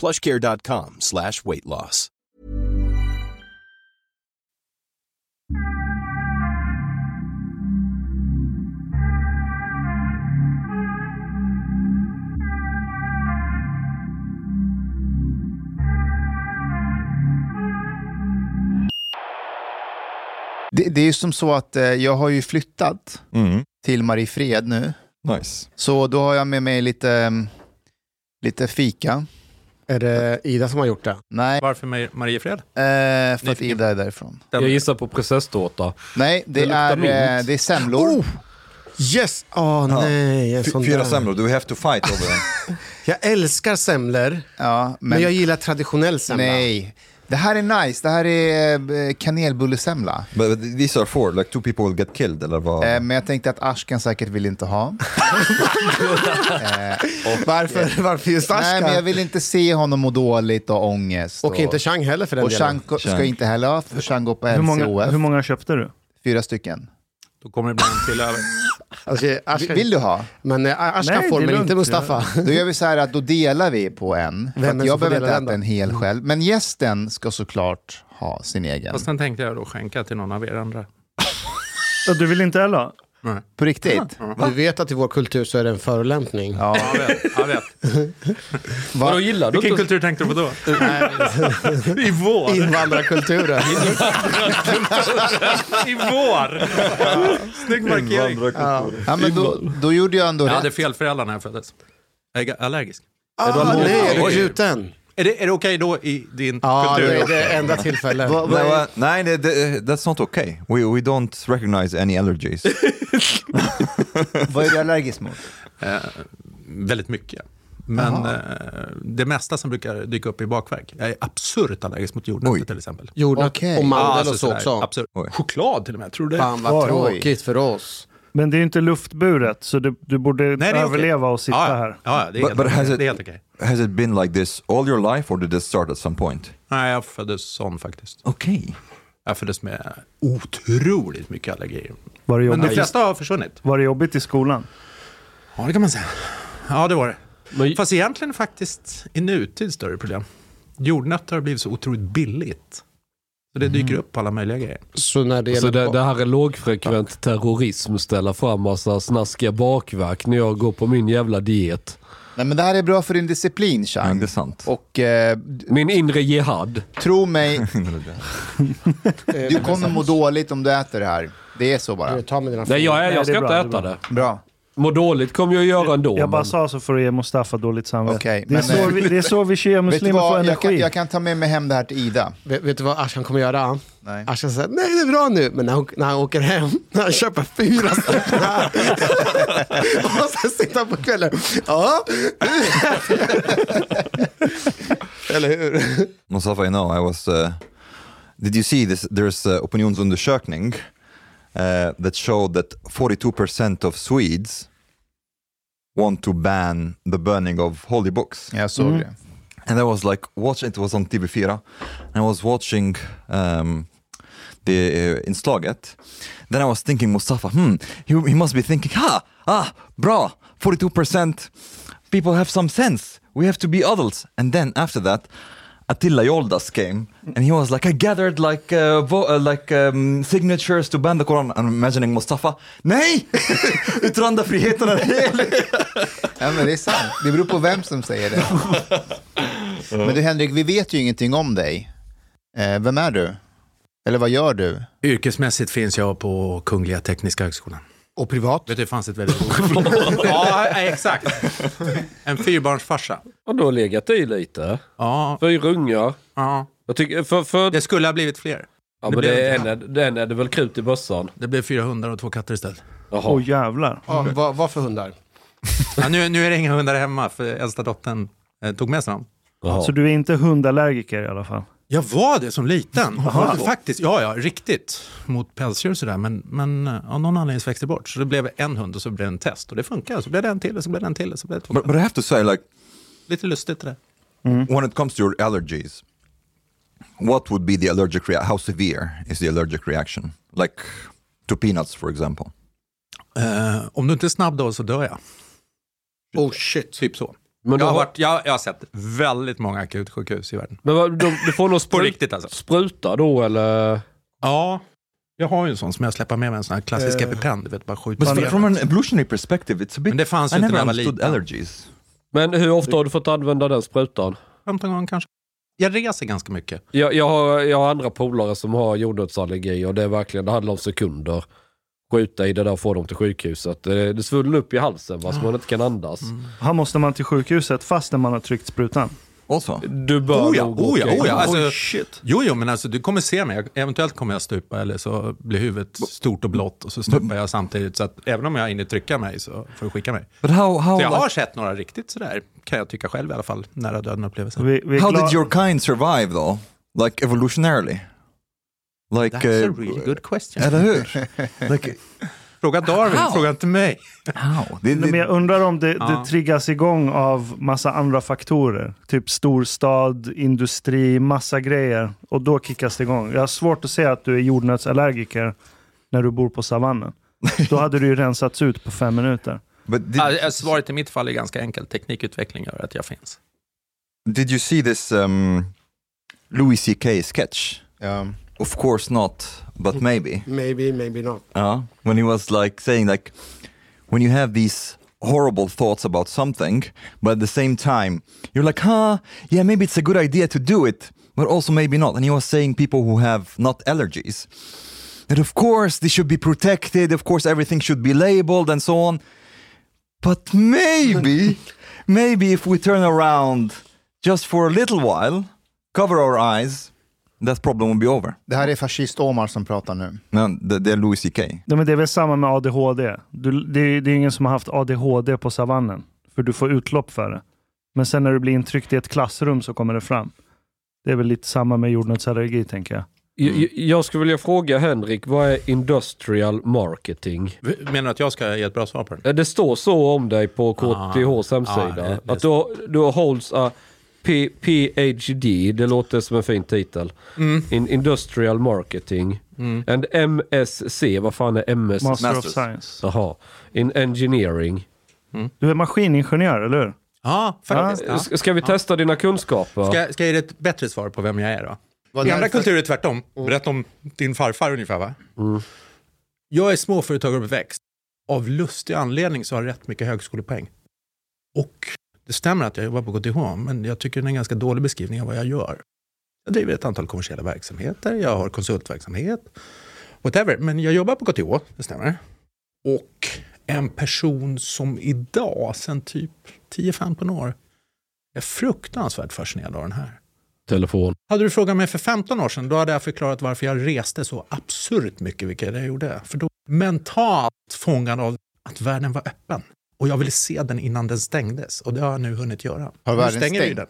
plushcare.com slash weight loss. Det, det är ju som så att eh, jag har ju flyttat Mm. till Mariefred nu. Nice. Så då har jag med mig lite, mm, lite fika. Är det Ida som har gjort det? Nej, Varför Mar- Mariefred? eh, för att Nyfiken. Ida är därifrån. Jag gissar på prinsesstårta. Nej, det, Det är, eh, det är semlor. Oh! Yes! Åh nej, en F- sån fyra semlor, do we have to fight over them? Jag älskar semlor, Ja, men, men, jag gillar traditionell semla. nej. Det här är nice. Det här är eh, kanelbullesemla. But, these are four, like two people will get killed eller vad? Eh, men jag tänkte att Ashkan säkert vill inte ha. Varför, varför just Ashkan? Nej, men jag vill inte se honom må dåligt och ångest. Och inte Chang heller för den Och delen. Chang ko- ska Chang. inte heller ha, för Chang går på Hur många, hur många köpte du? Fyra stycken. Då kommer det bli en till över. Alltså, Ashkan, Vill du ha? Men eh, Ashkan Nej, får, men inte Mustafa. Då gör vi så här att då delar vi på en. För Vem jag behöver inte äta en hel själv. Men gästen ska såklart ha sin egen. Fast sen tänkte jag då skänka till någon av er andra. Du vill inte heller ha? Nej. På riktigt? Du vet att i vår kultur så är det en förolämpning. Ja. Jag vet. Jag vet. Vadå gillar du Vilken inte? kultur tänkte du på då? I vår. Invandrarkulturen. I vår. Snygg markering. Ja, men då, då gjorde jag ändå Jag rätt. hade fel föräldrar när jag föddes. Jag är allergisk. ah, nej, är du Oj. gluten? Är det, är det okej då i din Ja, kultur? det är det enda tillfället. Vad- vad Nej, det, det, that's not okay. We, we don't recognize any allergies. Vad är du allergisk mot? Eh, väldigt mycket. Men eh, det mesta som brukar dyka upp i bakverk. Jag är absurt allergisk mot jordnötter till exempel. Jordnöt Okej. och mandel alltså och så också. Absurt. Choklad till och med, tror du det? Fan vad tråkigt för oss. Men det är inte luftburet, så du, du borde Nej, överleva och sitta ja. här. Ja, det är But- helt but okej. has it- Det är helt okej. Has it been like this all your life or did it start at some point? Nej, jag föddes sån faktiskt. Okej. Jag föddes med otroligt mycket allergier. Var det Men de flesta har försvunnit. var det jobbigt i skolan? Ja, det kan man säga. Ja, det var det. Men, Fast egentligen faktiskt i nutid större problem. Jordnötter har blivit så otroligt billigt. Så det dyker upp alla möjliga grejer. Så när det så gäller... det, det här är lågfrekvent terrorism, ställa fram massa snaskiga bakverk när jag går på min jävla diet. Nej, men det här är bra för din disciplin, Ja, Chang. det är sant. Och eh, Min inre jihad. tro mig, du kommer må dåligt om du äter det här. Det är så bara. Ta med dina Nej, jag, är, Nej, jag det är ska bra, inte äta det. Bra. Må dåligt kommer jag göra ändå. Jag bara men- sa så för att ge Mustafa dåligt samvete. Okej, det, är så vi, det är så vi Vet du shia-muslimer får vad, jag energi. kan, jag kan ta med mig hem det här till Ida. Vet, vet du vad Ashkan kommer göra? Nej. Ashkan säger nej det är bra nu, men när han, när han åker hem, när han köper fyra stycken och sen sitter han på kvällen, ja. Eller hur? Mustafa, you know, I was... Uh, did you see this? There's uh, opinionsundersökning uh, that showed that 42% of Swedes want to ban the burning of holy books. Jag såg det. and I was like watching. It was on TV4, and I was watching um, the uh, inslaget. Then I was thinking, Mustafa, hmm, he, he must be thinking, ha, ah, bra, 42% people have some sense. We have to be adults. And then after that, Attila Yoldas came and he was like, I gathered like uh, vo- uh, like um, signatures to ban the Quran. I'm imagining Mustafa, nej! Yttrandefriheten är helig! Ja, men det är sant. Det beror på vem som säger det. Men du Henrik, vi vet ju ingenting om dig. Eh, vem är du? Eller vad gör du? Yrkesmässigt finns jag på Kungliga Tekniska Högskolan. Och privat? Vet du, det fanns ett väldigt roligt... ja, exakt. En fyrbarnsfarsa. Och du har legat i lite. Ja, Fyra ungar. ja. Jag tycker, för, för, Det skulle ha blivit fler. ja, det men blev det, inte. är, en, den är det väl krut i bössan. Det blev fyra hundar och två katter istället. Jaha. Åh jävlar. Ja, vad, vad för hundar? Ja, nu, nu är det inga hundar hemma, för äldsta dottern eh, tog med sig dem. Jaha. Så du är inte hundallergiker i alla fall? Jag var det som liten. Ja, faktiskt, ja, ja, riktigt. Mot pälsdjur och sådär. Men, men eh, av någon anledning växte bort. Så det blev en hund och så blev det en test. Och det funkar. Så blev det en till och så blev det en till. Och så blev det två. But, but I have to say, like, Lite lustigt det där. when it comes to your allergies, what would be the allergic reaction? How severe is the allergic reaction? Like to peanuts, for example. Eh, om du inte är snabb då så dör jag. Oh shit. Typ så. Men, Jag du har, varit, jag, jag har sett väldigt många akutsjukhus i världen. men vad, du, du får spruta, riktigt alltså. spruta då eller? Ja, jag har ju en sån som jag släpper med mig, en sån här klassisk Eh. EpiPen. Du vet, bara skjuter But from an evolutionary perspective, it's a bit. Men det fanns I ju inte never när jag var understood liten. allergies. Men hur ofta har du fått använda den sprutan? 15 gånger kanske. Jag reser ganska mycket. Jag, jag, har, jag har andra polare som har jordnötsallergi och det är verkligen, det handlar om sekunder. Skjuta i det där och få dem till sjukhuset. Det, det svullnar upp i halsen va, så man inte kan andas. Här måste man till sjukhuset fastän man har tryckt sprutan. Also, Du bör Oh ja, nog oh ja, åka in. oh ja. Alltså, Oj, shit. Jo, jo, men alltså, du kommer se mig. Eventuellt kommer jag stupa eller så blir huvudet stort och blått och så stupar jag samtidigt. Så att även om jag hinner trycka mig så får du skicka mig. but how how Så jag har like, sett några riktigt sådär, kan jag tycka själv i alla fall, nära döden upplevelser. Vi, vi är how did your kind survive though? Like evolutionarily? Like, That's a uh, really good question. eller hur? like, Fråga Darwin, How? fråga inte mig. Nej, men jag undrar om det, Ja. det triggas igång av massa andra faktorer. Typ storstad, industri, massa grejer. Och då kickas det igång. Jag har svårt att se att du är jordnötsallergiker när du bor på savannen. Då hade du ju rensats ut på fem minuter. but did, Ja, svaret i mitt fall är ganska enkelt. Teknikutveckling gör att jag finns. did you see this um, Louis CK sketch? Ja. Of course not, but maybe. Maybe, maybe not. Uh, when he was like saying like, when you have these horrible thoughts about something, but at the same time you're like, huh, yeah, maybe it's a good idea to do it, but also maybe not. And he was saying people who have not allergies, that of course they should be protected, of course everything should be labeled and so on. But maybe, maybe if we turn around just for a little while, cover our eyes, that problem will be over. Det här är fascist-Omar som pratar nu. No, det, det är Louis CK. Nej, men det är väl samma med ADHD. Du, det, är- det är ingen som har haft ADHD på savannen. För du får utlopp för det. Men sen när du blir intryckt i ett klassrum så kommer det fram. Det är väl lite samma med jordnötsallergi tänker jag. Jag, jag- jag skulle vilja fråga Henrik, vad är industrial marketing? Menar du att jag ska ge ett bra svar på? Eh, Det står så om dig på KTHs Ah, hemsida. ja, det- det- att du, har- du holds a P- PhD, det låter som en fin titel. Mm. In industrial marketing. And MSc, vad fan är MSc? Master of Masters. Science. Jaha. In engineering. Du är maskiningenjör, eller hur? Ja, faktiskt. Ja. S- Ska vi testa dina kunskaper? Ska, jag- ska jag ge dig ett bättre svar på vem jag är då? Vad I andra kulturer är det tvärtom. Berätta om din farfar ungefär va? Jag är småföretagaruppväxt. Av lustig anledning så har jag rätt mycket högskolepoäng. Och det stämmer att jag jobbar på KTH, men jag tycker det är en ganska dålig beskrivning av vad jag gör. Jag driver ett antal kommersiella verksamheter, jag har konsultverksamhet, whatever. Men jag jobbar på KTH, det stämmer. Och en person som idag, sen typ 10-15 år, är fruktansvärt fascinerad av den här. Telefon. Hade du frågat mig för 15 år sedan, då hade jag förklarat varför jag reste så absurt mycket, vilket jag gjorde. För då mentalt fångad av att världen var öppen. Och jag ville se den innan den stängdes. Och det har jag nu hunnit göra. Har Nu världen stänger vi stängt? den.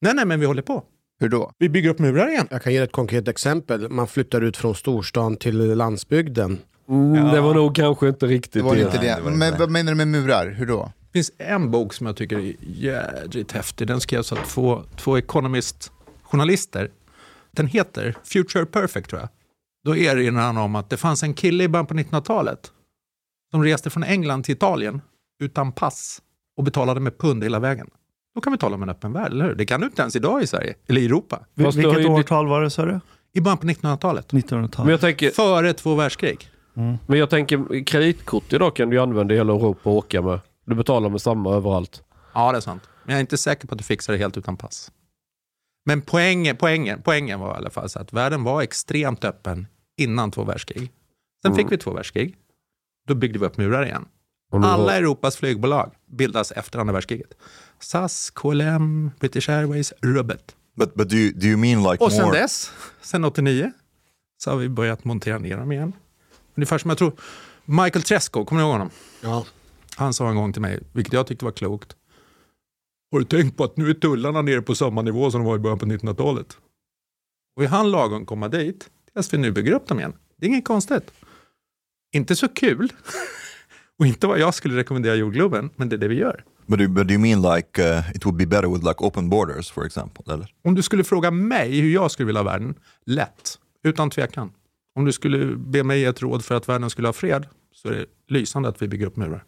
Nej, nej, men vi håller på. Hur då? Vi bygger upp murar igen. Jag kan ge ett konkret exempel. Man flyttar ut från storstan till landsbygden. Mm, Det var nog kanske inte riktigt Det var det. inte det. det var inte Men vad menar du med murar? Hur då? Det finns en bok som jag tycker är jädrigt häftig. Den skrevs av två, två Economist-journalister. Den heter Future Perfect tror jag. Då erinrar han om att det fanns en kille i början på 1900-talet som reste från England till Italien utan pass och betalade med pund hela vägen. Då kan vi tala om en öppen värld, eller hur? Det kan du inte ens idag i Sverige, eller i Europa. Fast Vilket årtal var det sa du? I början på 1900-talet. 1900-talet. Men jag tänker, Före två världskrig. men jag tänker kreditkort idag kan du använda i hela Europa och åka med. Du betalar med samma överallt. Ja, det är sant. Men jag är inte säker på att du fixar det helt utan pass. Men poängen, poängen, poängen var i alla fall så att världen var extremt öppen innan två världskrig. Sen fick vi två världskrig. Då byggde vi upp murar igen. Alla Europas flygbolag bildas efter andra världskriget. SAS, KLM, British Airways, Rubbet. But but do you, do you mean like Och sen more? dess, sen 89, så har vi börjat montera ner dem igen. Ungefär som jag tror, Michael Tresco, kommer du ihåg honom? Ja. Han sa en gång till mig, vilket jag tyckte var klokt. Har du tänkt på att nu är tullarna nere på samma nivå som de var i början på 1900-talet? Och är han lagom komma dit, tills vi nu bygger upp dem igen. Det är inget konstigt. Inte så kul. Och inte vad jag skulle rekommendera jordgloben, men det är det vi gör. But do, but do you mean like uh, it would be better with like open borders for example? Eller? Om du skulle fråga mig hur jag skulle vilja ha världen, lätt. Utan tvekan. Om du skulle be mig ge ett råd för att världen skulle ha fred, så är det lysande att vi bygger upp murar.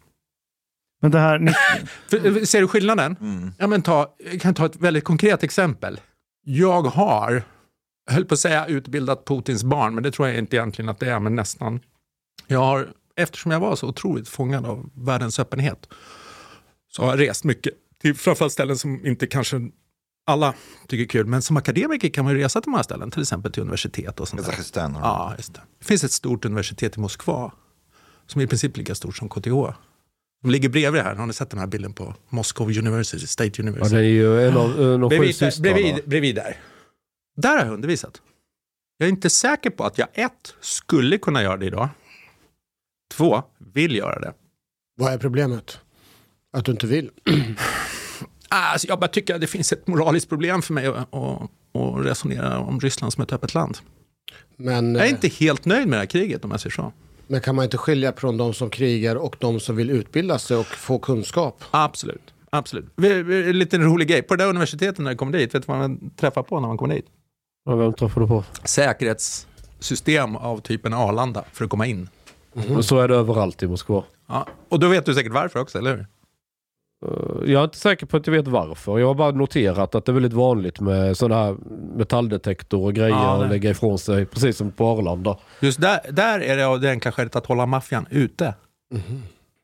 Men det här, ni- För, ser du skillnaden? Ja, men ta, jag kan ta ett väldigt konkret exempel. Jag har, jag höll på att säga utbildat Putins barn, men det tror jag inte egentligen att det är, men nästan. Jag har, eftersom jag var så otroligt fångad av världens öppenhet, så har jag rest mycket till framförallt ställen som inte kanske alla tycker är kul, men som akademiker kan man ju resa till många ställen, till exempel till universitet och sånt där. Ja, just det. Det finns ett stort universitet i Moskva som är i princip lika stort som KTH. De ligger bredvid här. Har ni sett den här bilden på Moscow University, State Ja, University? det är ju en av, en av sju bredvid, bredvid där. Där har jag undervisat. Jag är inte säker på att jag ett, skulle kunna göra det idag. Två, vill göra det. Vad är problemet? Att du inte vill? Alltså, jag bara tycker att det finns ett moraliskt problem för mig att, att, att resonera om Ryssland som ett öppet land. Men, Jag är eh, inte helt nöjd med det här kriget om jag säger så. men kan man inte skilja från de som krigar och de som vill utbilda sig och få kunskap? Absolut. Absolut. Vi- vi- En liten rolig grej. På det där universitetet när jag kom dit, vet du vad man träffar på när man kommer dit? Ja, vem träffar du på? Säkerhetssystem av typen Arlanda för att komma in. Men Så är det överallt i Moskva. Ja. Och då vet du säkert varför också, eller hur? Eh, Jag är inte säker på att jag vet varför. Jag har bara noterat att det är väldigt vanligt med sådana här metalldetektor och grejer Ja, att lägga ifrån sig. Precis som på Arlanda. Just där, där är det av det enkla skälet att hålla maffian ute.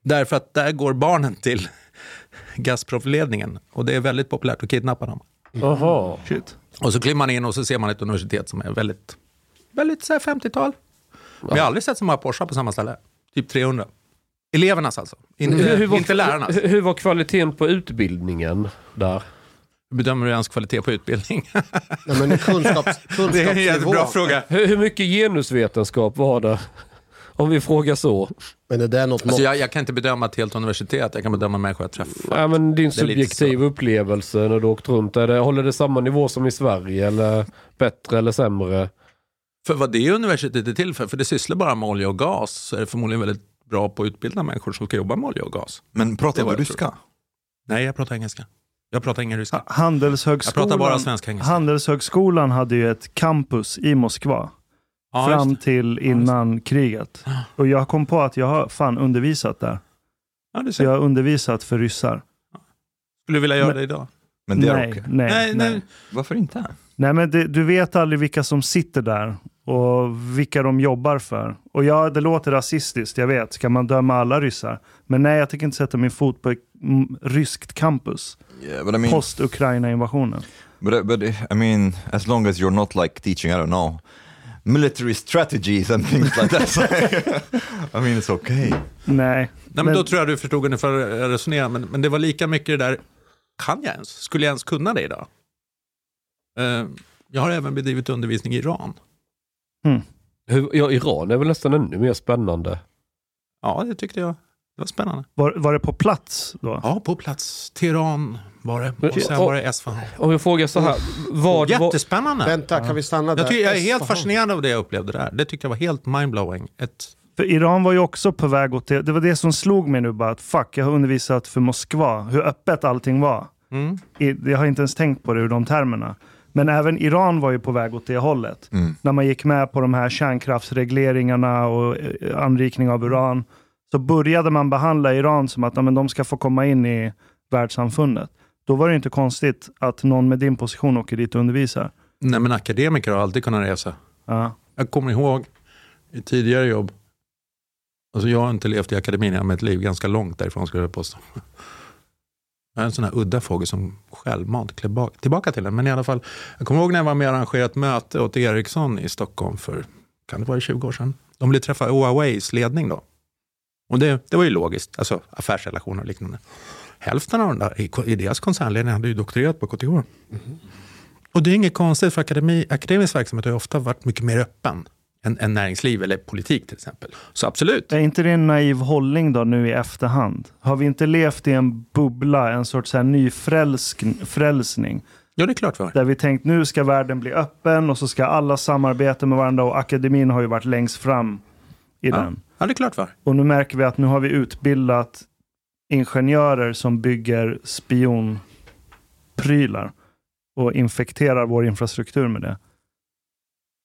Därför att där går barnen till Gazpromledningen och det är väldigt populärt att kidnappa dem. Jaha. shit. Och så kliver man in och så ser man ett universitet som är väldigt, väldigt så här 50-tal. Vi har aldrig sett så många Porsche på samma ställe. Typ 300. Elevernas alltså, inte, Hur, hur, var, inte lärarnas. hur, hur var kvaliteten på utbildningen där? Hur bedömer du ens kvalitet på utbildning? Nej, men kunskaps, det är en jättebra fråga. Hur, hur mycket genusvetenskap var det? Om vi frågar så. Men är det något? Alltså jag, jag kan inte bedöma ett helt universitet, jag kan bedöma människor jag träffar. Ja, men din subjektiva upplevelse när du åkt runt. Är det, håller det samma nivå som i Sverige? Eller bättre eller sämre? För vad det universitetet är till för, för det sysslar bara med olja och gas, så är det förmodligen väldigt bra på att utbilda människor som ska jobba med olja och gas. Men pratar du jag ryska? Nej, jag pratar engelska. Jag pratar ingen ryska. Jag Handelshögskolan, pratar bara svenska engelska. Handelshögskolan hade ju ett campus i Moskva. Ja, fram till innan kriget. Och jag kom på att jag har fan undervisat där. Ja, jag har undervisat för ryssar. Skulle du vilja göra Men- det idag? Men det är nej, okej. nej, Nej, nej, nej. Varför inte? nej. men det, du vet aldrig vilka som sitter där och vilka de jobbar för. Och ja, det låter rasistiskt, jag vet. Ska man döma alla ryssar? Men nej, jag tänker inte sätta min fot på ett mm, ryskt campus. Yeah, I mean, Post-Ukraina-invasionen. but, but I mean, as long as you're not like teaching, I don't know, military strategies and things like that. I mean, it's okay. Nej. Nej, men då tror jag du förstod ungefär hur jag resonerar, men, men det var lika mycket det där, kan jag ens? Skulle jag ens kunna det idag? Eh, jag har även bedrivit undervisning i Iran. Hur, ja, Iran är väl nästan ännu mer spännande. Ja, det tyckte jag. Det var spännande. Var, var det på plats då? Ja, på plats. Teheran var det. Och sen var det Esfahan. Om jag frågar så här. Vad, Jättespännande. Vänta, kan vi stanna där? Jag, tycker, jag är helt fascinerad av det jag upplevde där. Det tyckte jag var helt mindblowing. Ett För Iran var ju också på väg åt det. Det var det som slog mig nu bara att fuck, jag har undervisat för Moskva. Hur öppet allting var. Mm. Jag har inte ens tänkt på det ur de termerna. Men även Iran var ju på väg åt det hållet. När man gick med på de här kärnkraftsregleringarna och eh, anrikning av uran. Så började man behandla Iran som att men de ska få komma in i världssamfundet. Då var det inte konstigt att någon med din position åker dit och undervisar. Nej, men akademiker har alltid kunnat resa. Ja. Jag kommer ihåg i tidigare jobb, alltså jag har inte levt i akademin hela mitt liv, ganska långt därifrån skulle jag påstå. En sån här udda fågel som självmant bak- tillbaka till den. Men i alla fall, jag kommer ihåg när jag var med och arrangerade ett möte åt Ericsson i Stockholm för, kan det vara 20 år sedan? De ville träffa Huaweis ledning då. Och det, det var ju logiskt, alltså affärsrelationer och liknande. Hälften av de där i, i deras koncernledning hade ju doktorerat på KTH. Och det är inget konstigt för akademi, akademisk verksamhet har ju ofta varit mycket mer öppen än, än näringsliv eller politik till exempel. Så absolut. Är inte det en naiv hållning då nu i efterhand? Har vi inte levt i en bubbla, en sorts här nyfrälsning? Ja, det är klart vi har. Där vi tänkt nu ska världen bli öppen och så ska alla samarbeta med varandra och akademin har ju varit längst fram i Ja. den. Ja, det är klart vi har. Och nu märker vi att nu har vi utbildat ingenjörer som bygger spionprylar och infekterar vår infrastruktur med det.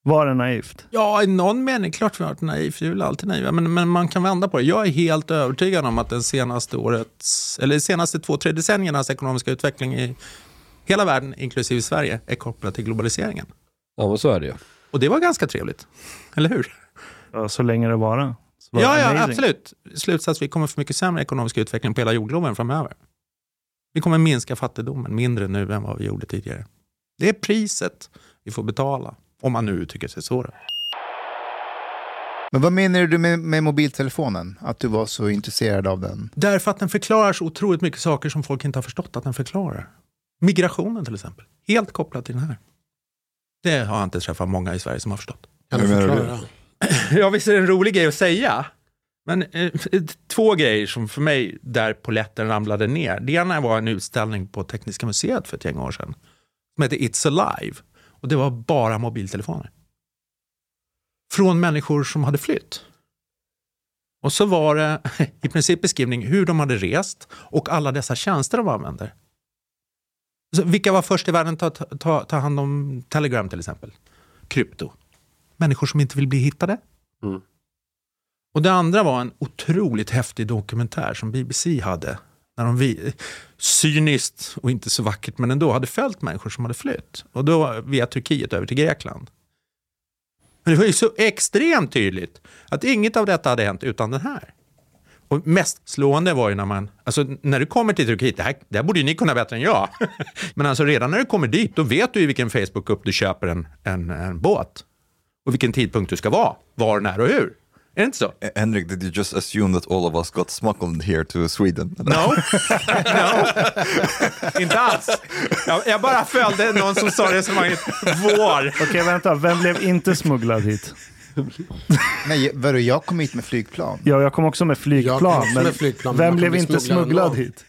Var det naivt? Ja, i någon mening, klart vi har varit naiv. Vi är väl alltid naiva. Men, men man kan vända på det. Jag är helt övertygad om att den senaste årets, eller de senaste två, tre decenniernas ekonomiska utveckling i hela världen, inklusive Sverige, är kopplad till globaliseringen. Ja, men så är det ju. Och det var ganska trevligt. Eller hur? Ja, så länge det vara. Så var Ja, ja, amazing. absolut. Slutsats, vi kommer få mycket sämre ekonomisk utveckling på hela jordgloben framöver. Vi kommer minska fattigdomen mindre nu än vad vi gjorde tidigare. Det är priset vi får betala, om man nu uttrycker sig så. då. Men vad menar du med, med mobiltelefonen? Att du var så intresserad av den? Därför att den förklarar så otroligt mycket saker som folk inte har förstått att den förklarar. Migrationen till exempel, helt kopplat till den här. Det har jag inte träffat många i Sverige som har förstått. Kan du? förklara? Ja, visst är det en rolig grej att säga. Men eh, två grejer som för mig där poletten ramlade ner. Det ena var en utställning på Tekniska museet för ett gäng år sedan. Som heter It's Alive. Och det var bara mobiltelefoner. Från människor som hade flytt. Och så var det i princip beskrivning hur de hade rest och alla dessa tjänster de använder. Så vilka var först i världen att ta, ta, ta hand om Telegram till exempel? Krypto. Människor som inte vill bli hittade. Och det andra var en otroligt häftig dokumentär som BBC hade. När de vi, cyniskt och inte så vackert men ändå hade följt människor som hade flytt. Och då via Turkiet över till Grekland. Men det var ju så extremt tydligt att inget av detta hade hänt utan den här. Och mest slående var ju när man, alltså när du kommer till Turkiet, det här, det här borde ju ni kunna bättre än jag. Men alltså redan när du kommer dit, då vet du ju vilken Facebook-grupp du köper en, en, en båt. Och vilken tidpunkt du ska vara, var, när och hur. Är det inte så? Eh, Henrik, did you just assume that all of us got smuggled here to Sweden? No. no. inte alls. Jag, jag bara följde någon som sa resonemanget vår. Okej, vänta. Vem blev inte smugglad hit? Nej, vadå, jag kom hit med flygplan. Ja, jag kom också med Jag flygplan. kom också men med flygplan, men vem blev inte smugglad ändå. hit?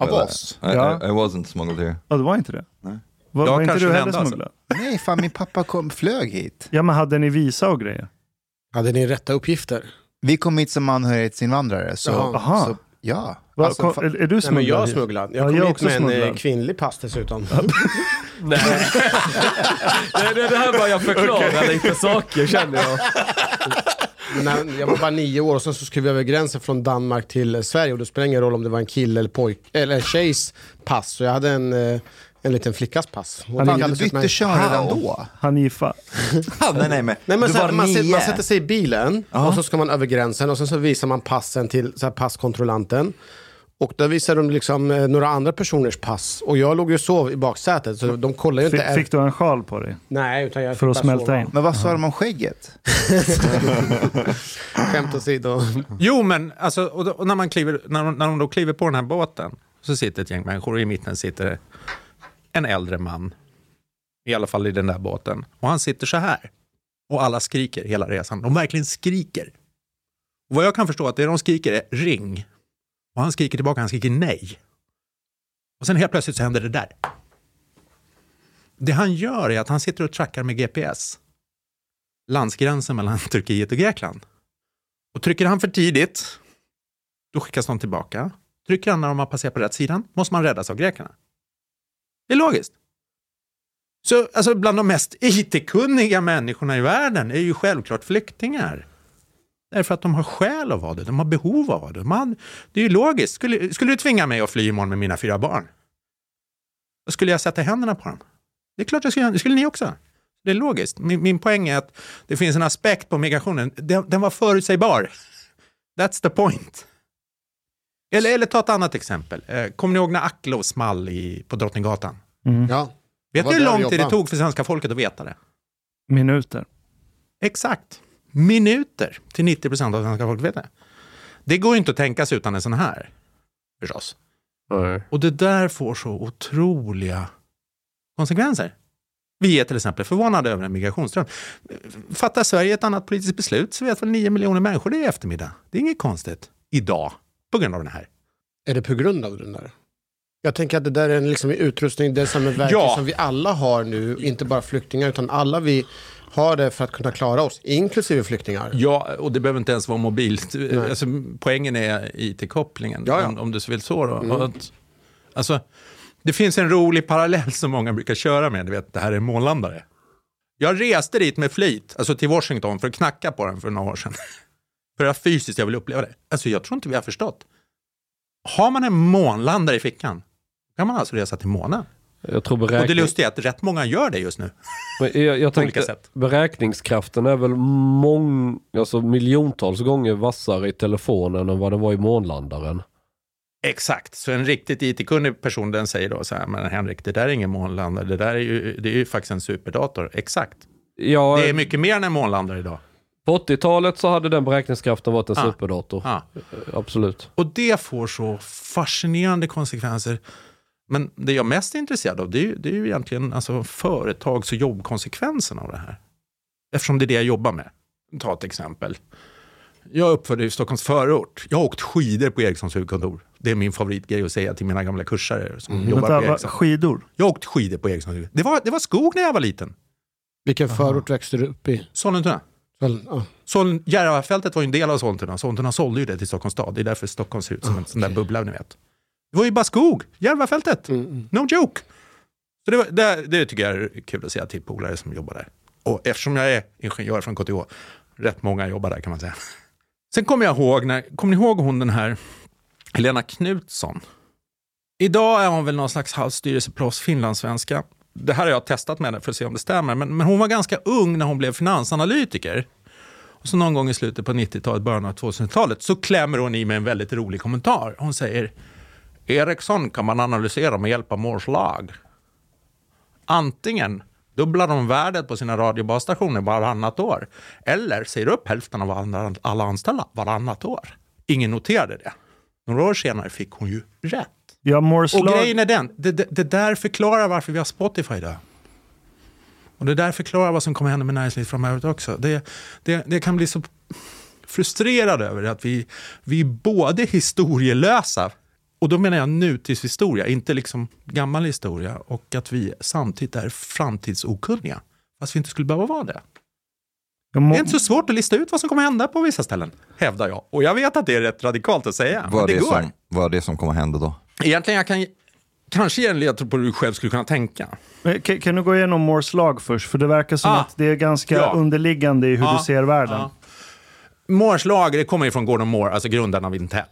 Av oss? I, Ja. I, I wasn't smuggled here. Ja, det var inte det. Nej. Var, Jag var inte du heller alltså. smugglad? Nej, fan min pappa kom, flög hit. Ja, men hade ni visa och grejer? Hade ni rätta uppgifter? Vi kom hit som anhörighetsinvandrare. Så, Jaha. Aha. så ja. Va, Alltså, kom, fa- är, är du Nej, smugglad men jag är hit? smugglad. Ja, Jag kom jag är hit också med en eh, smugglad. kvinnlig pass dessutom. Nej. det, det, det här var jag förklara lite saker känner jag. När, jag var bara nio år och sen så skulle vi över gränsen från Danmark till eh, Sverige och det spelar ingen roll om det var en kille eller pojk eller en tjejs pass. Så jag hade en, eh, en liten flickas pass. Du kallades bytte kön redan då? Hanifa. Ah, nej, nej, men, Nej, men här, var man, sätter, nio. man sätter sig i bilen och så ska man över gränsen och sen så visar man passen till så här, passkontrollanten. Och där visar de liksom eh, några andra personers pass. Och jag låg ju och sov i baksätet så de kollar ju inte. Fick, fick du en sjal på dig? Nej, utan jag För fick att smälta sova. in? Men vad sa de om skägget? Skämt åsido. Jo, men alltså, och, då, och när, man kliver, när, de, när de då kliver på den här båten så sitter ett gäng människor och i mitten sitter en äldre man. I alla fall i den där båten. Och han sitter så här. Och alla skriker hela resan. De verkligen skriker. Och vad jag kan förstå att det de skriker är ring. Och han skriker tillbaka, han skriker nej. Och sen helt plötsligt så händer det där. Det han gör är att han sitter och trackar med GPS. Landsgränsen mellan Turkiet och Grekland. Och trycker han för tidigt, då skickas de tillbaka. Trycker han när de har passerat på rätt sidan, måste man räddas av grekerna. Det är logiskt. Så alltså, bland de mest IT-kunniga människorna i världen är ju självklart flyktingar. Därför att de har skäl att vara det, de har behov av det. Man, det är ju logiskt. Skulle, skulle du tvinga mig att fly imorgon med mina fyra barn? Då skulle jag sätta händerna på dem. Det är klart jag skulle göra, det skulle ni också. Det är logiskt. Min, min poäng är att det finns en aspekt på migrationen, den, den var förutsägbar. That's the point. Eller, eller ta ett annat exempel. Eh, Kommer ni ihåg när Aklo small i, på Drottninggatan? Ja. Vet du hur lång tid det tog för svenska folket att veta det? Minuter. Exakt. Minuter till 90 procent av svenska folket vet det. Det går ju inte att tänka sig utan en sån här, förstås. Nej. Och det där får så otroliga konsekvenser. Vi är till exempel förvånade över en migrationsström. Fattar Sverige ett annat politiskt beslut så vet väl 9 miljoner människor det i eftermiddag. Det är inget konstigt idag på grund av den här. Är det på grund av den där? Jag tänker att det där är en liksom utrustning, det är som ett verktyg Ja. som vi alla har nu, inte bara flyktingar, utan alla vi har det för att kunna klara oss, inklusive flyktingar. Ja, och det behöver inte ens vara mobilt. Alltså, poängen är IT-kopplingen, Ja, ja. Om, om du så vill så. Då. Mm. Att, alltså, det finns en rolig parallell som många brukar köra med, du vet, det här är månlandare. Jag reste dit med flit, alltså till Washington, för att knacka på den för några år sedan. För att fysiskt jag vill uppleva det. Alltså jag tror inte vi har förstått. Har man en månlandare i fickan, kan man alltså resa till månen. Jag tror Och det beräkning... lustiga är att rätt många gör det just nu. Men jag, jag tänkte, sätt. beräkningskraften är väl mång, alltså miljontals gånger vassare i telefonen än vad den var i månlandaren. Exakt, så en riktigt IT-kunnig person den säger då så här, men Henrik, det där är ingen månlandare, det där är ju, det är ju faktiskt en superdator. Exakt. Ja, Det är mycket mer än en månlandare idag. På 80-talet så hade den beräkningskraften varit en Ah. superdator. Ja. Absolut. Och det får så fascinerande konsekvenser. Men det jag är mest intresserad av, det är, ju- det är ju egentligen alltså företags och jobbkonsekvenserna av det här. Eftersom det är det jag jobbar med. Ta ett exempel. Jag är uppfödd i Stockholms förort. Jag har åkt skidor på Ericssons huvudkontor. Det är min favoritgrej att säga till mina gamla kursare som jobbar Vänta, på Ericsson. skidor? Jag har åkt skidor på Ericssons huvudkontor. Det var, det var skog när jag var liten. Vilken förort växte du upp i? Sollentuna. Väl, ja. Sol- Järvafältet var ju en del av Sollentuna. Sollentuna sålde ju det till Stockholms stad. Det är därför Stockholm ser ut som en sån där bubbla, ni vet. Det var ju bara skog. Järvafältet. No joke. Så det, var, det, det tycker jag är kul att säga till polare som jobbar där. Och eftersom jag är ingenjör från KTH, rätt många jobbar där kan man säga. Sen kommer jag ihåg, när, kommer ni ihåg hon den här Helena Knutsson? Idag är hon väl någon slags halvstyrelseproffs finlandssvenska. Det här har jag testat med henne för att se om det stämmer. Men, men hon var ganska ung när hon blev finansanalytiker. Och så någon gång i slutet på 90-talet, början av 2000-talet, så klämmer hon i med en väldigt rolig kommentar. Hon säger Ericsson kan man analysera med hjälp av Moores lag. Antingen dubblar de värdet på sina radiobasstationer varannat år eller säger upp hälften av alla- alla anställda varannat år. Ingen noterade det. Några år senare fick hon ju rätt. Ja, Moores Och lag- grejen är den, det, det, det där förklarar varför vi har Spotify idag. Och det där förklarar vad som kommer hända med näringslivet framöver också. Det, det, det kan bli så frustrerad över att vi, vi är både historielösa, och då menar jag nutidshistoria, inte liksom gammal historia, och att vi samtidigt är framtidsokunniga. Fast vi inte skulle behöva vara det. Det är inte så svårt att lista ut vad som kommer hända på vissa ställen, hävdar jag. Och jag vet att det är rätt radikalt att säga, men Vad är det det, går. som, vad är det som kommer hända då? Egentligen jag kan kanske ge en ledtråd på hur du själv skulle kunna tänka. Men Kan, kan du gå igenom Moores lag först? För det verkar som Ah. att det är ganska Ja. underliggande i hur Ja. du ser världen. Ja. Moores lag det kommer ju från Gordon Moore, alltså grundaren av Intel.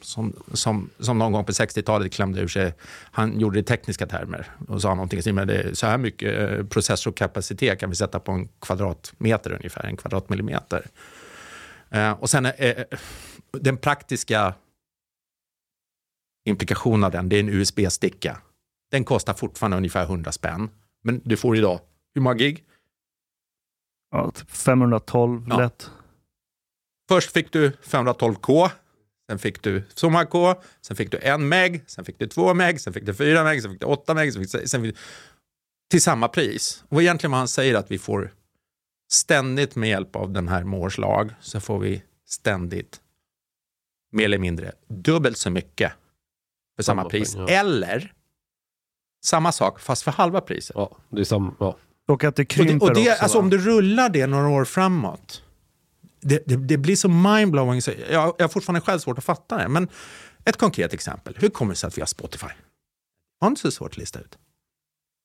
Som, som, som någon gång på 60-talet klämde ur sig, han gjorde det i tekniska termer och sa någonting med det, så här mycket eh, processorkapacitet kan vi sätta på en kvadratmeter ungefär, en kvadratmillimeter. Eh, och sen eh, den praktiska implikationen av den, det är en USB-sticka. Den kostar fortfarande ungefär 100 spänn. Men du får idag, hur många gig? Ja, typ 512 Ja. lätt. Först fick du 512K, sen fick du så många K, sen fick du en meg, sen fick du två meg, sen fick du fyra meg, sen fick du åtta meg, sen fick du, sen fick du, till samma pris. Och egentligen vad han säger att vi får ständigt med hjälp av den här Moores lag så får vi ständigt mer eller mindre dubbelt så mycket för samma, Samma pris. pengar. Eller samma sak fast för halva priset. Ja, det är sam, ja. Och att det Och, det, krymper och det, också. alltså, va? om du rullar det några år framåt, det, det, det blir så mindblowing. Så jag, jag har fortfarande själv svårt att fatta det. Men ett konkret exempel. Hur kommer det sig att vi har Spotify? Det var inte så svårt att lista ut.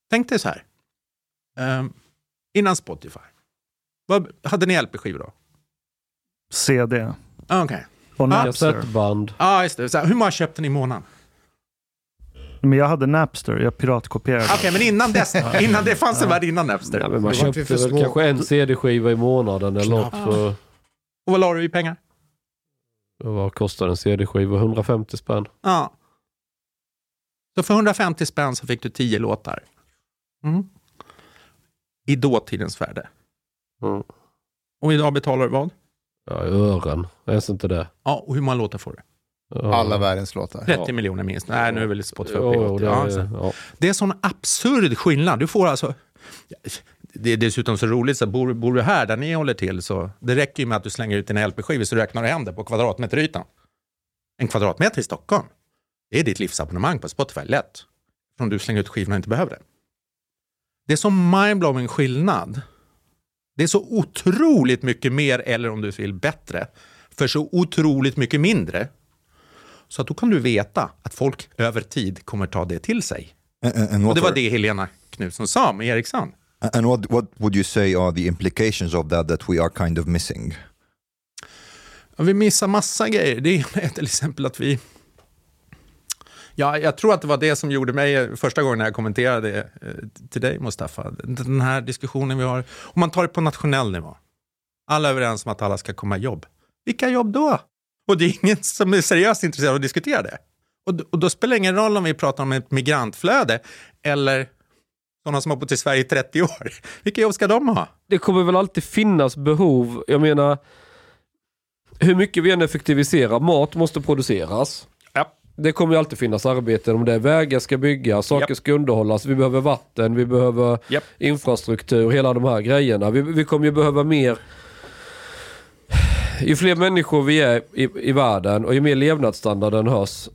Tänk dig så här. Ehm, innan Spotify. Vad, hade ni LP-skivor då? CD. Ah, Okej. Och Ah, Napster. Kassettband. Ja, just det. Så här, hur många köpte ni i månaden? Men jag hade Napster, jag piratkopierade. Okej, men innan dess, innan det fanns en värld innan Napster. Ja, men man köpte väl små. kanske en CD-skiva i månaden eller något. För, Och vad la du i pengar? vad kostar en CD-skiva? 150 spänn. Ja. Så för 150 spänn så fick du 10 låtar. Mm. I dåtidens värde. Mm. Och idag betalar du vad? Ja, ören. Ens inte det. Ja, och hur många låtar får du? Ja. Alla världens låtar. 30 miljoner minst. Nej, nu är väl Spotify uppe i jo, 80. det, Ja, är, så. ja. Det är sån absurd skillnad. Du får alltså... Det är dessutom så roligt, så bor, bor du här där ni håller till så det räcker ju med att du slänger ut dina LP-skivor så räknar du hem det på kvadratmeterytan. En kvadratmeter i Stockholm, det är ditt livsabonnemang på Spotify, lätt. Om du slänger ut skivorna och inte behöver det. Det är så mindblowing skillnad. Det är så otroligt mycket mer, eller om du vill bättre, för så otroligt mycket mindre. Så att då kan du veta att folk över tid kommer ta det till sig. And, and, Och det var det Helena Knutsson sa med Ericsson. and what, what would you say are the implications of that that we are kind of missing? Ja, vi missar massa grejer. Det är till exempel att vi... Ja, jag tror att det var det som gjorde mig eh, första gången när jag kommenterade eh, till dig, Mustafa. Den här diskussionen vi har. Om man tar det på nationell nivå. Alla är överens om att alla ska komma i jobb. Vilka jobb då? Och det är ingen som är seriöst intresserad av att diskutera det. Och, och då spelar det ingen roll om vi pratar om ett migrantflöde eller sådana som har bott i Sverige i 30 år. Vilka jobb ska de ha? det kommer väl alltid finnas behov. Jag menar, hur mycket vi än effektiviserar, mat måste produceras. Ja. Det kommer ju alltid finnas arbeten om det. är Vägar ska byggas, saker Japp. ska underhållas, vi behöver vatten, vi behöver Japp. infrastruktur, hela de här grejerna. Vi, vi kommer ju behöva mer ju fler människor vi är i, i världen och ju mer levnadsstandarden hörs,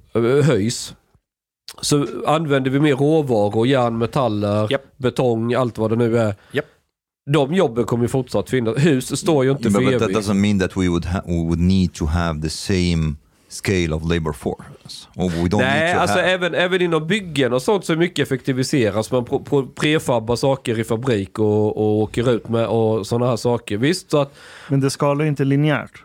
höjs så använder vi mer råvaror, järn, metaller, Japp. betong, allt vad det nu är. Japp. De jobben kommer ju fortsatt finnas. Hus står ju inte But, för but that evigt. doesn't mean that we would ha- we would need to have the same scale of labor force. Or we don't Nej, alltså have... även, även inom byggen och sånt så är mycket effektiviseras. Man prefabbar saker i fabrik och, och åker ut med och sådana här saker. Visst, så att Men det skalar ju inte linjärt.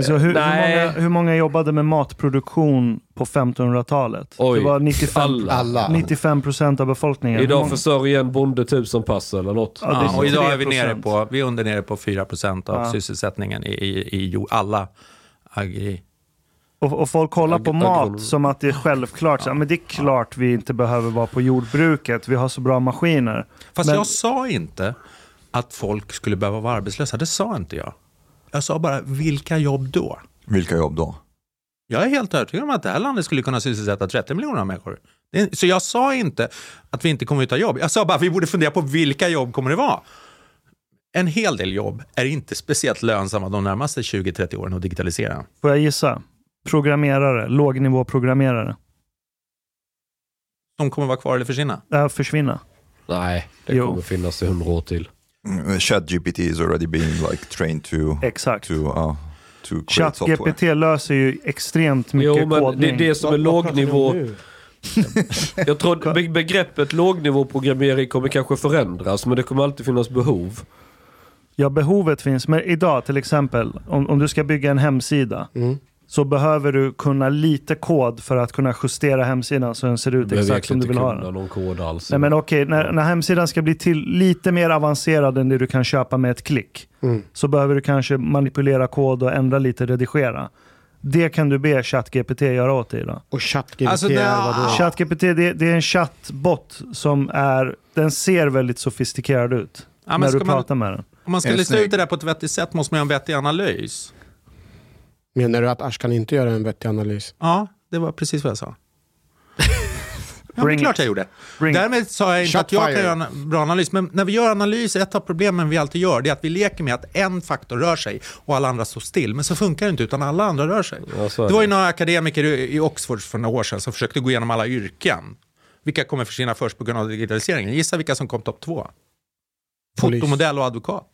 Så hur, hur, nej. många, hur många jobbade med matproduktion på 1500-talet? Oj, Det var 95, alla. Alla. 95 procent av befolkningen. Hur idag många- försörjer en bonde tusen pass eller något. Ja, Ja, och idag är vi 3%. nere på, vi är under nere på 4 procent av Ja. sysselsättningen i, i, i alla agri... Och, och folk kollar på mat som att det är självklart. Så, men det är klart vi inte behöver vara på jordbruket. Vi har så bra maskiner. Fast Men- jag sa inte att folk skulle behöva vara arbetslösa, det sa inte jag. Jag sa bara, vilka jobb då? Vilka jobb då? Jag är helt övertygad om att det här landet skulle kunna sysselsätta 30 miljoner människor. Så jag sa inte att vi inte kommer att ta jobb. Jag sa bara att vi borde fundera på vilka jobb kommer det vara. En hel del jobb är inte speciellt lönsamma de närmaste 20-30 åren att digitalisera. Får jag gissa? Programmerare, lågnivåprogrammerare. De kommer vara kvar eller försvinna. Det här försvinna. Nej, det Jo. kommer finnas i hundra år till. Mm, ChatGPT is already being like trained to Exakt. to uh, to. ChatGPT löser ju extremt mycket Jo, men det, kodning. det som är lågnivå... Jag tror be- begreppet lågnivåprogrammering kommer kanske förändras, men det kommer alltid finnas behov. Ja, behovet finns. Men idag till exempel, om, om du ska bygga en hemsida, Mm. Så behöver du kunna lite kod för att kunna justera hemsidan så den ser ut exakt som du vill ha den. någon kod alls. Nej men okej, när, när hemsidan ska bli till lite mer avancerad än det du kan köpa med ett klick, Mm. så behöver du kanske manipulera kod och ändra lite, redigera. Det kan du be ChatGPT göra åt dig idag. Och ChatGPT Alltså, det- är vadå? ChatGPT det, det är en chattbot som är, den ser väldigt sofistikerad ut. Ja, när du man- pratar med den. Om man ska lista ut det där på ett vettigt sätt måste man ha en vettig analys. Menar du att Ashkan inte gör en vettig analys? Ja, det var precis vad jag sa. Ja, men klart jag gjorde. Bring it. Därmed sa jag inte att jag Shotfire. kan göra en bra analys, men när vi gör analys, ett av problemen vi alltid gör, det är att vi leker med att en faktor rör sig och alla andra står still. Men så funkar det inte, utan alla andra rör sig. Ja, är det var ju det. några akademiker i i Oxford för några år sedan som försökte gå igenom alla yrken. Vilka kommer försvinna först på grund av digitaliseringen? Gissa vilka som kom topp två? Polis. Fotomodell och advokat.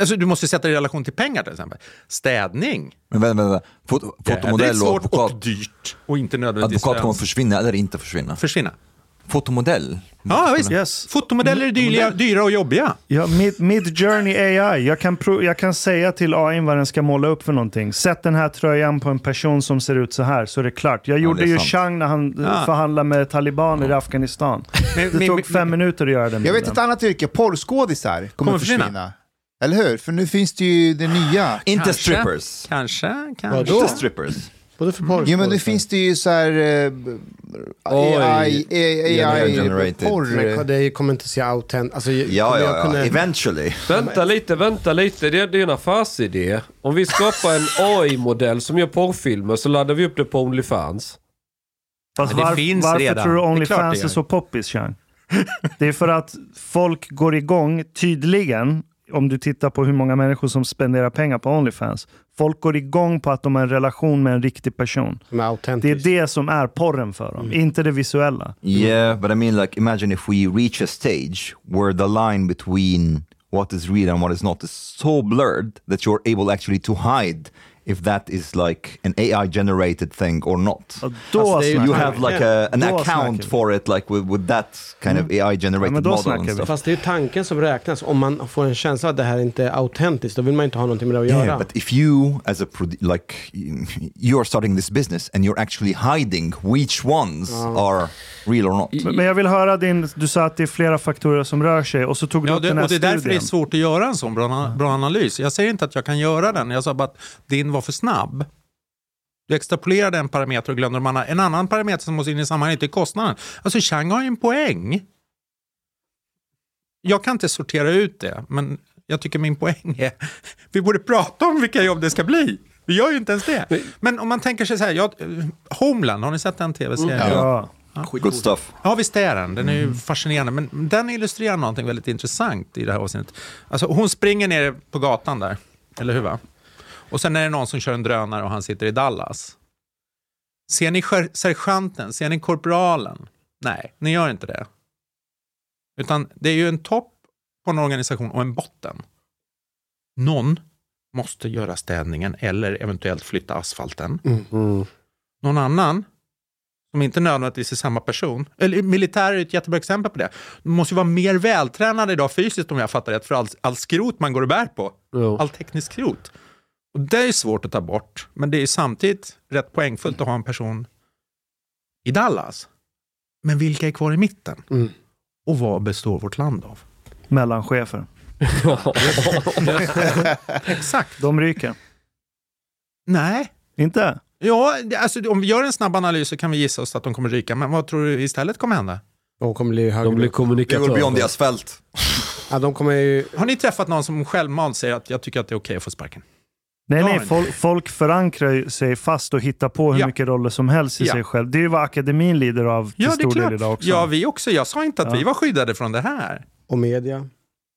Alltså, du måste sätta det i relation till pengar till exempel. Städning. Men vänta, vänta. Fot Det är fotomodell och svårt och advokat. dyrt. Och inte nödvändigtvis Advokat kommer försvinna eller inte försvinna. försvinna. Fotomodell? Ja, visst. Yes. Fotomodeller är dyra, dyra och jobbiga. Ja, mid, mid Journey AI. Jag kan, jag kan säga till AI vad den ska måla upp för någonting. Sätt den här tröjan på en person som ser ut så här, så är det klart. Jag gjorde det är ju. Chang när han Ja. ja. förhandlade med talibaner i Afghanistan. Men- det men- tog men- fem minuter att göra den Jag vet ett annat yrke, porrskådisar kommer, Kommer försvinna. försvinna. Eller hur? För nu finns det ju det nya. Inte Kanske. strippers. Kanske, kanske. Vadå? Inte strippers. Både för porr Jo men nu finns det ju så här eh, AI, AI, AI, Generated. porr. Men det kommer inte se autent... Alltså, Ja, ja, ja. kunna- Eventually. Vänta lite, vänta lite. Det är, det är en affärsidé. Om vi skapar en AI-modell som gör porrfilmer så laddar vi upp det på Onlyfans. Fast det var, finns varför redan. tror du är Onlyfans är, gör. så poppis, Chang? Det är för att folk går igång, tydligen, om du tittar på hur många människor som spenderar pengar på Onlyfans. Folk går igång på att de har en relation med en riktig person. Det är det som är porren för dem, inte det visuella. Yeah, but I mean, like, imagine if we reach a stage where the line between what is real and what is not is so blurred that you're able actually to hide if that is like an AI generated thing or not. Då Alltså, snackar You have like a, an Då account for it, like with, with that kind of AI Ja, generated men då model snackar and vi. stuff. Fast det är ju tanken som räknas. Om man får en känsla att det här inte är autentiskt, då vill man inte ha någonting med det att göra. Yeah, but if you, as a like, you're starting this business and you're actually hiding which ones are real or not. Men men jag vill höra din, du sa att det är flera faktorer som rör sig och så tog du Ja, upp det, den här och det är därför det är studien. svårt att göra en sån bra, bra analys. Jag säger inte att jag kan göra den, jag sa bara att din var för snabb. Du extrapolerade en parameter och glömde de andra. En annan parameter som måste in i sammanhanget är kostnaden. Alltså Chang har ju en poäng. Jag kan inte sortera ut det, men jag tycker min poäng är vi borde prata om vilka jobb det ska bli. Vi gör ju inte ens det. Men om man tänker sig så här, jag, Homeland, har ni sett den tv-serien? Ja. Good stuff. Ja, visst är den. Den är ju fascinerande. Men den illustrerar någonting väldigt intressant i det här avsnittet. Alltså, hon springer ner på gatan där, eller hur? Va? Och sen är det någon som kör en drönare och han sitter i Dallas. Ser ni ser- sergeanten? Ser ni korpralen? Nej, ni gör inte det. Utan det är ju en topp på en organisation och en botten. Någon måste göra städningen eller eventuellt flytta asfalten. Mm. Någon annan som inte nödvändigtvis är samma person. Eller militär är ett jättebra exempel på det. De måste ju vara mer vältränade idag fysiskt om jag fattar rätt för all, all skrot man går och bär på. Jo. All teknisk skrot. Och det är svårt att ta bort. Men det är samtidigt rätt poängfullt att ha en person i Dallas. Men vilka är kvar i mitten? Mm. Och vad består vårt land av? Mellanchefer. Exakt. De ryker. Nej. Inte? Ja, det- alltså, om vi gör en snabb analys så kan vi gissa oss att de kommer ryka. Men vad tror du istället kommer hända? De kommer bli högre. De blir They will be on the kommunikatörer. asphalt. ja, de kommer ju... Har ni träffat någon som självmant säger att jag tycker att det är okej att få sparken? Nej, nej, folk, folk förankrar sig fast och hittar på hur Ja. mycket roller som helst i Ja. sig själv. Det är ju vad akademin lider av till Ja, stor del klart. idag också. Ja, vi också. Jag sa inte att Ja. vi var skyddade från det här. Och media.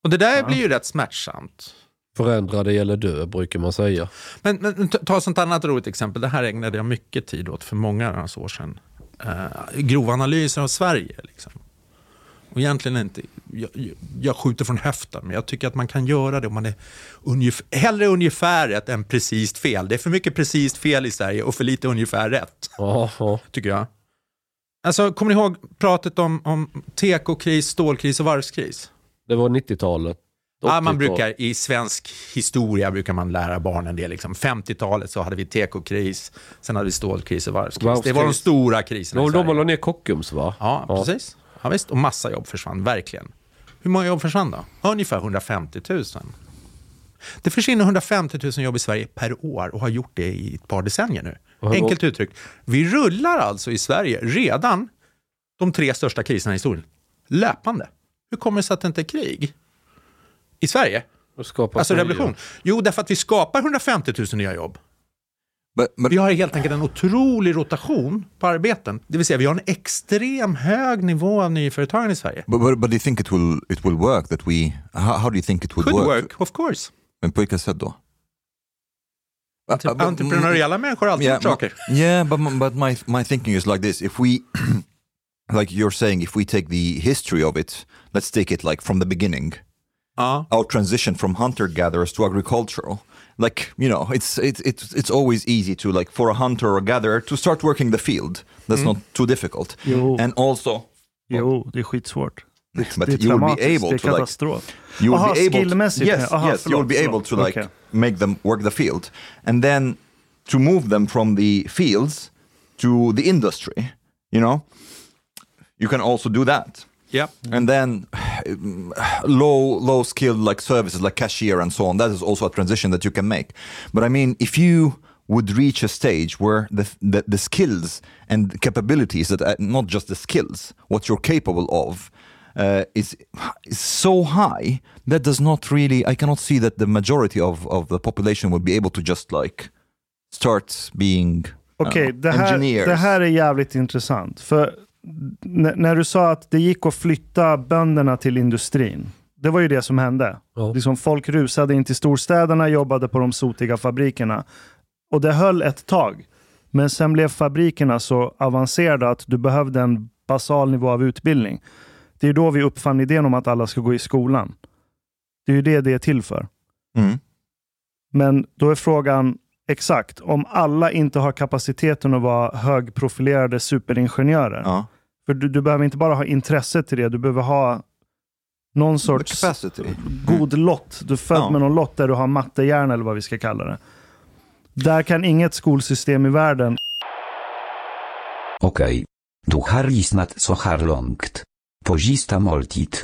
Och det där blir ju rätt smärtsamt. Förändra dig eller dö, brukar man säga. Men, men ta- ta ett sånt annat roligt exempel. Det här ägnade jag mycket tid åt för många år sedan. Uh, grova analyser av Sverige. Liksom. Och egentligen inte, jag, jag- skjuter från höften, men jag tycker att man kan göra det om man är ungef- hellre ungefär rätt än precis fel. Det är för mycket precis fel i Sverige och för lite ungefär rätt, Ja, ja. tycker jag. Alltså, kommer ni ihåg pratet om, om tekokris, stålkris och varvskris? Det var 90-talet. Ja, man 80-tal. brukar, I svensk historia brukar man lära barnen det. Liksom. 50-talet så hade vi tekokris, sen hade vi stålkris och varvskris. Det var de Varvskris. stora kriserna i Sverige. la ner Kockums va? Ja, precis. Ja, visst. Och massa jobb försvann, verkligen. Hur många jobb försvann då? Ungefär 150 000. Det försvinner 150 000 jobb i Sverige per år och har gjort det i ett par decennier nu. Enkelt uttryckt. Vi rullar alltså i Sverige redan de tre största kriserna i historien. Löpande. Hur kommer det sig att det inte är krig? I Sverige? Alltså revolution. Jo, därför att vi skapar 150 000 nya jobb. But, but Vi har helt enkelt en otrolig rotation på arbeten. Det vill säga, vi har en extrem hög nivå av nyföretagande i Sverige. But, but, but do you think it will it will work that we how, how do you think it would Could work? work, of course. Men på vilka sätt då? Uh, uh, but- entreprenöriella människor har alltid gjort my- saker. yeah, but but my my thinking is like this: if we, like you're saying, if we take the history of it, let's take it like from the beginning. Ja. our transition from hunter gatherers to agricultural. Like you know, it's it's it's it's always easy to like for a hunter or gatherer to start working the field. That's mm. not too difficult. Jo. And also, Jo, det är skitsvårt. Det, but det you will be able to like you will Aha, be able to, yes, Aha, yes, you will be able to like Okej. make them work the field, and then to move them from the fields to the industry. You know, you can also do that. Yep. And then low low skilled like services like cashier and so on. That is also a transition that you can make. But I mean, if you would reach a stage where the the, the skills and capabilities that uh, not just the skills, what you're capable of. Uh, is is so high that does not really I cannot see that the majority of, of the population would be able to just like start being I don't Okej, know, det, här, engineers. det här är jävligt intressant. För n- när du sa att det gick att flytta bönderna till industrin. Det var ju det som hände. Ja. Liksom folk rusade in till storstäderna, jobbade på de sotiga fabrikerna. Och det höll ett tag. Men sen blev fabrikerna så avancerade att du behövde en basal nivå av utbildning. Det är då vi uppfann idén om att alla ska gå i skolan. Det är ju det det är till för. Mm. Men då är frågan exakt, om alla inte har kapaciteten att vara högprofilerade superingenjörer. Ja. För du, du behöver inte bara ha intresse till det, du behöver ha någon sorts capacity. god lott. Du är född Ja. med någon lott där du har mattehjärna eller vad vi ska kalla det. Där kan inget skolsystem i världen Okej. Du har lyssnat så här långt. På sista måltid.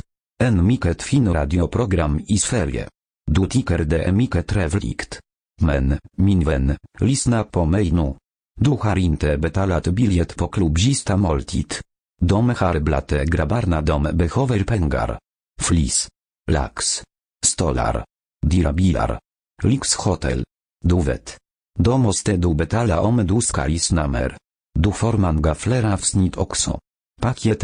En mycket fin radioprogram i Sverige. Du tycker det är mycket trevligt. Men, min vän, lyssna på mig nu. Du har inte betalat biljett på klubb sista måltid. De har grabarna grabbarna de behöver pengar. Flis. Lax. Stolar. Dyra bilar. Lyxhotel. Du vet. Då måste du betala om du ska lyssna mer. Du får många fler avsnitt också. Paket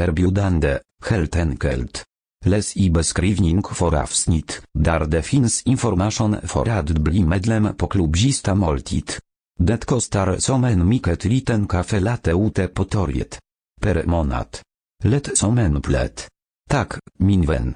helt enkelt. Läs i beskrivning för avsnitt, där det finns information för att bli medlem på klubzista måltid. Det kostar som en mycket liten kafe late ute på torget. Per månad. Lätt som en plätt. Tack, min vän.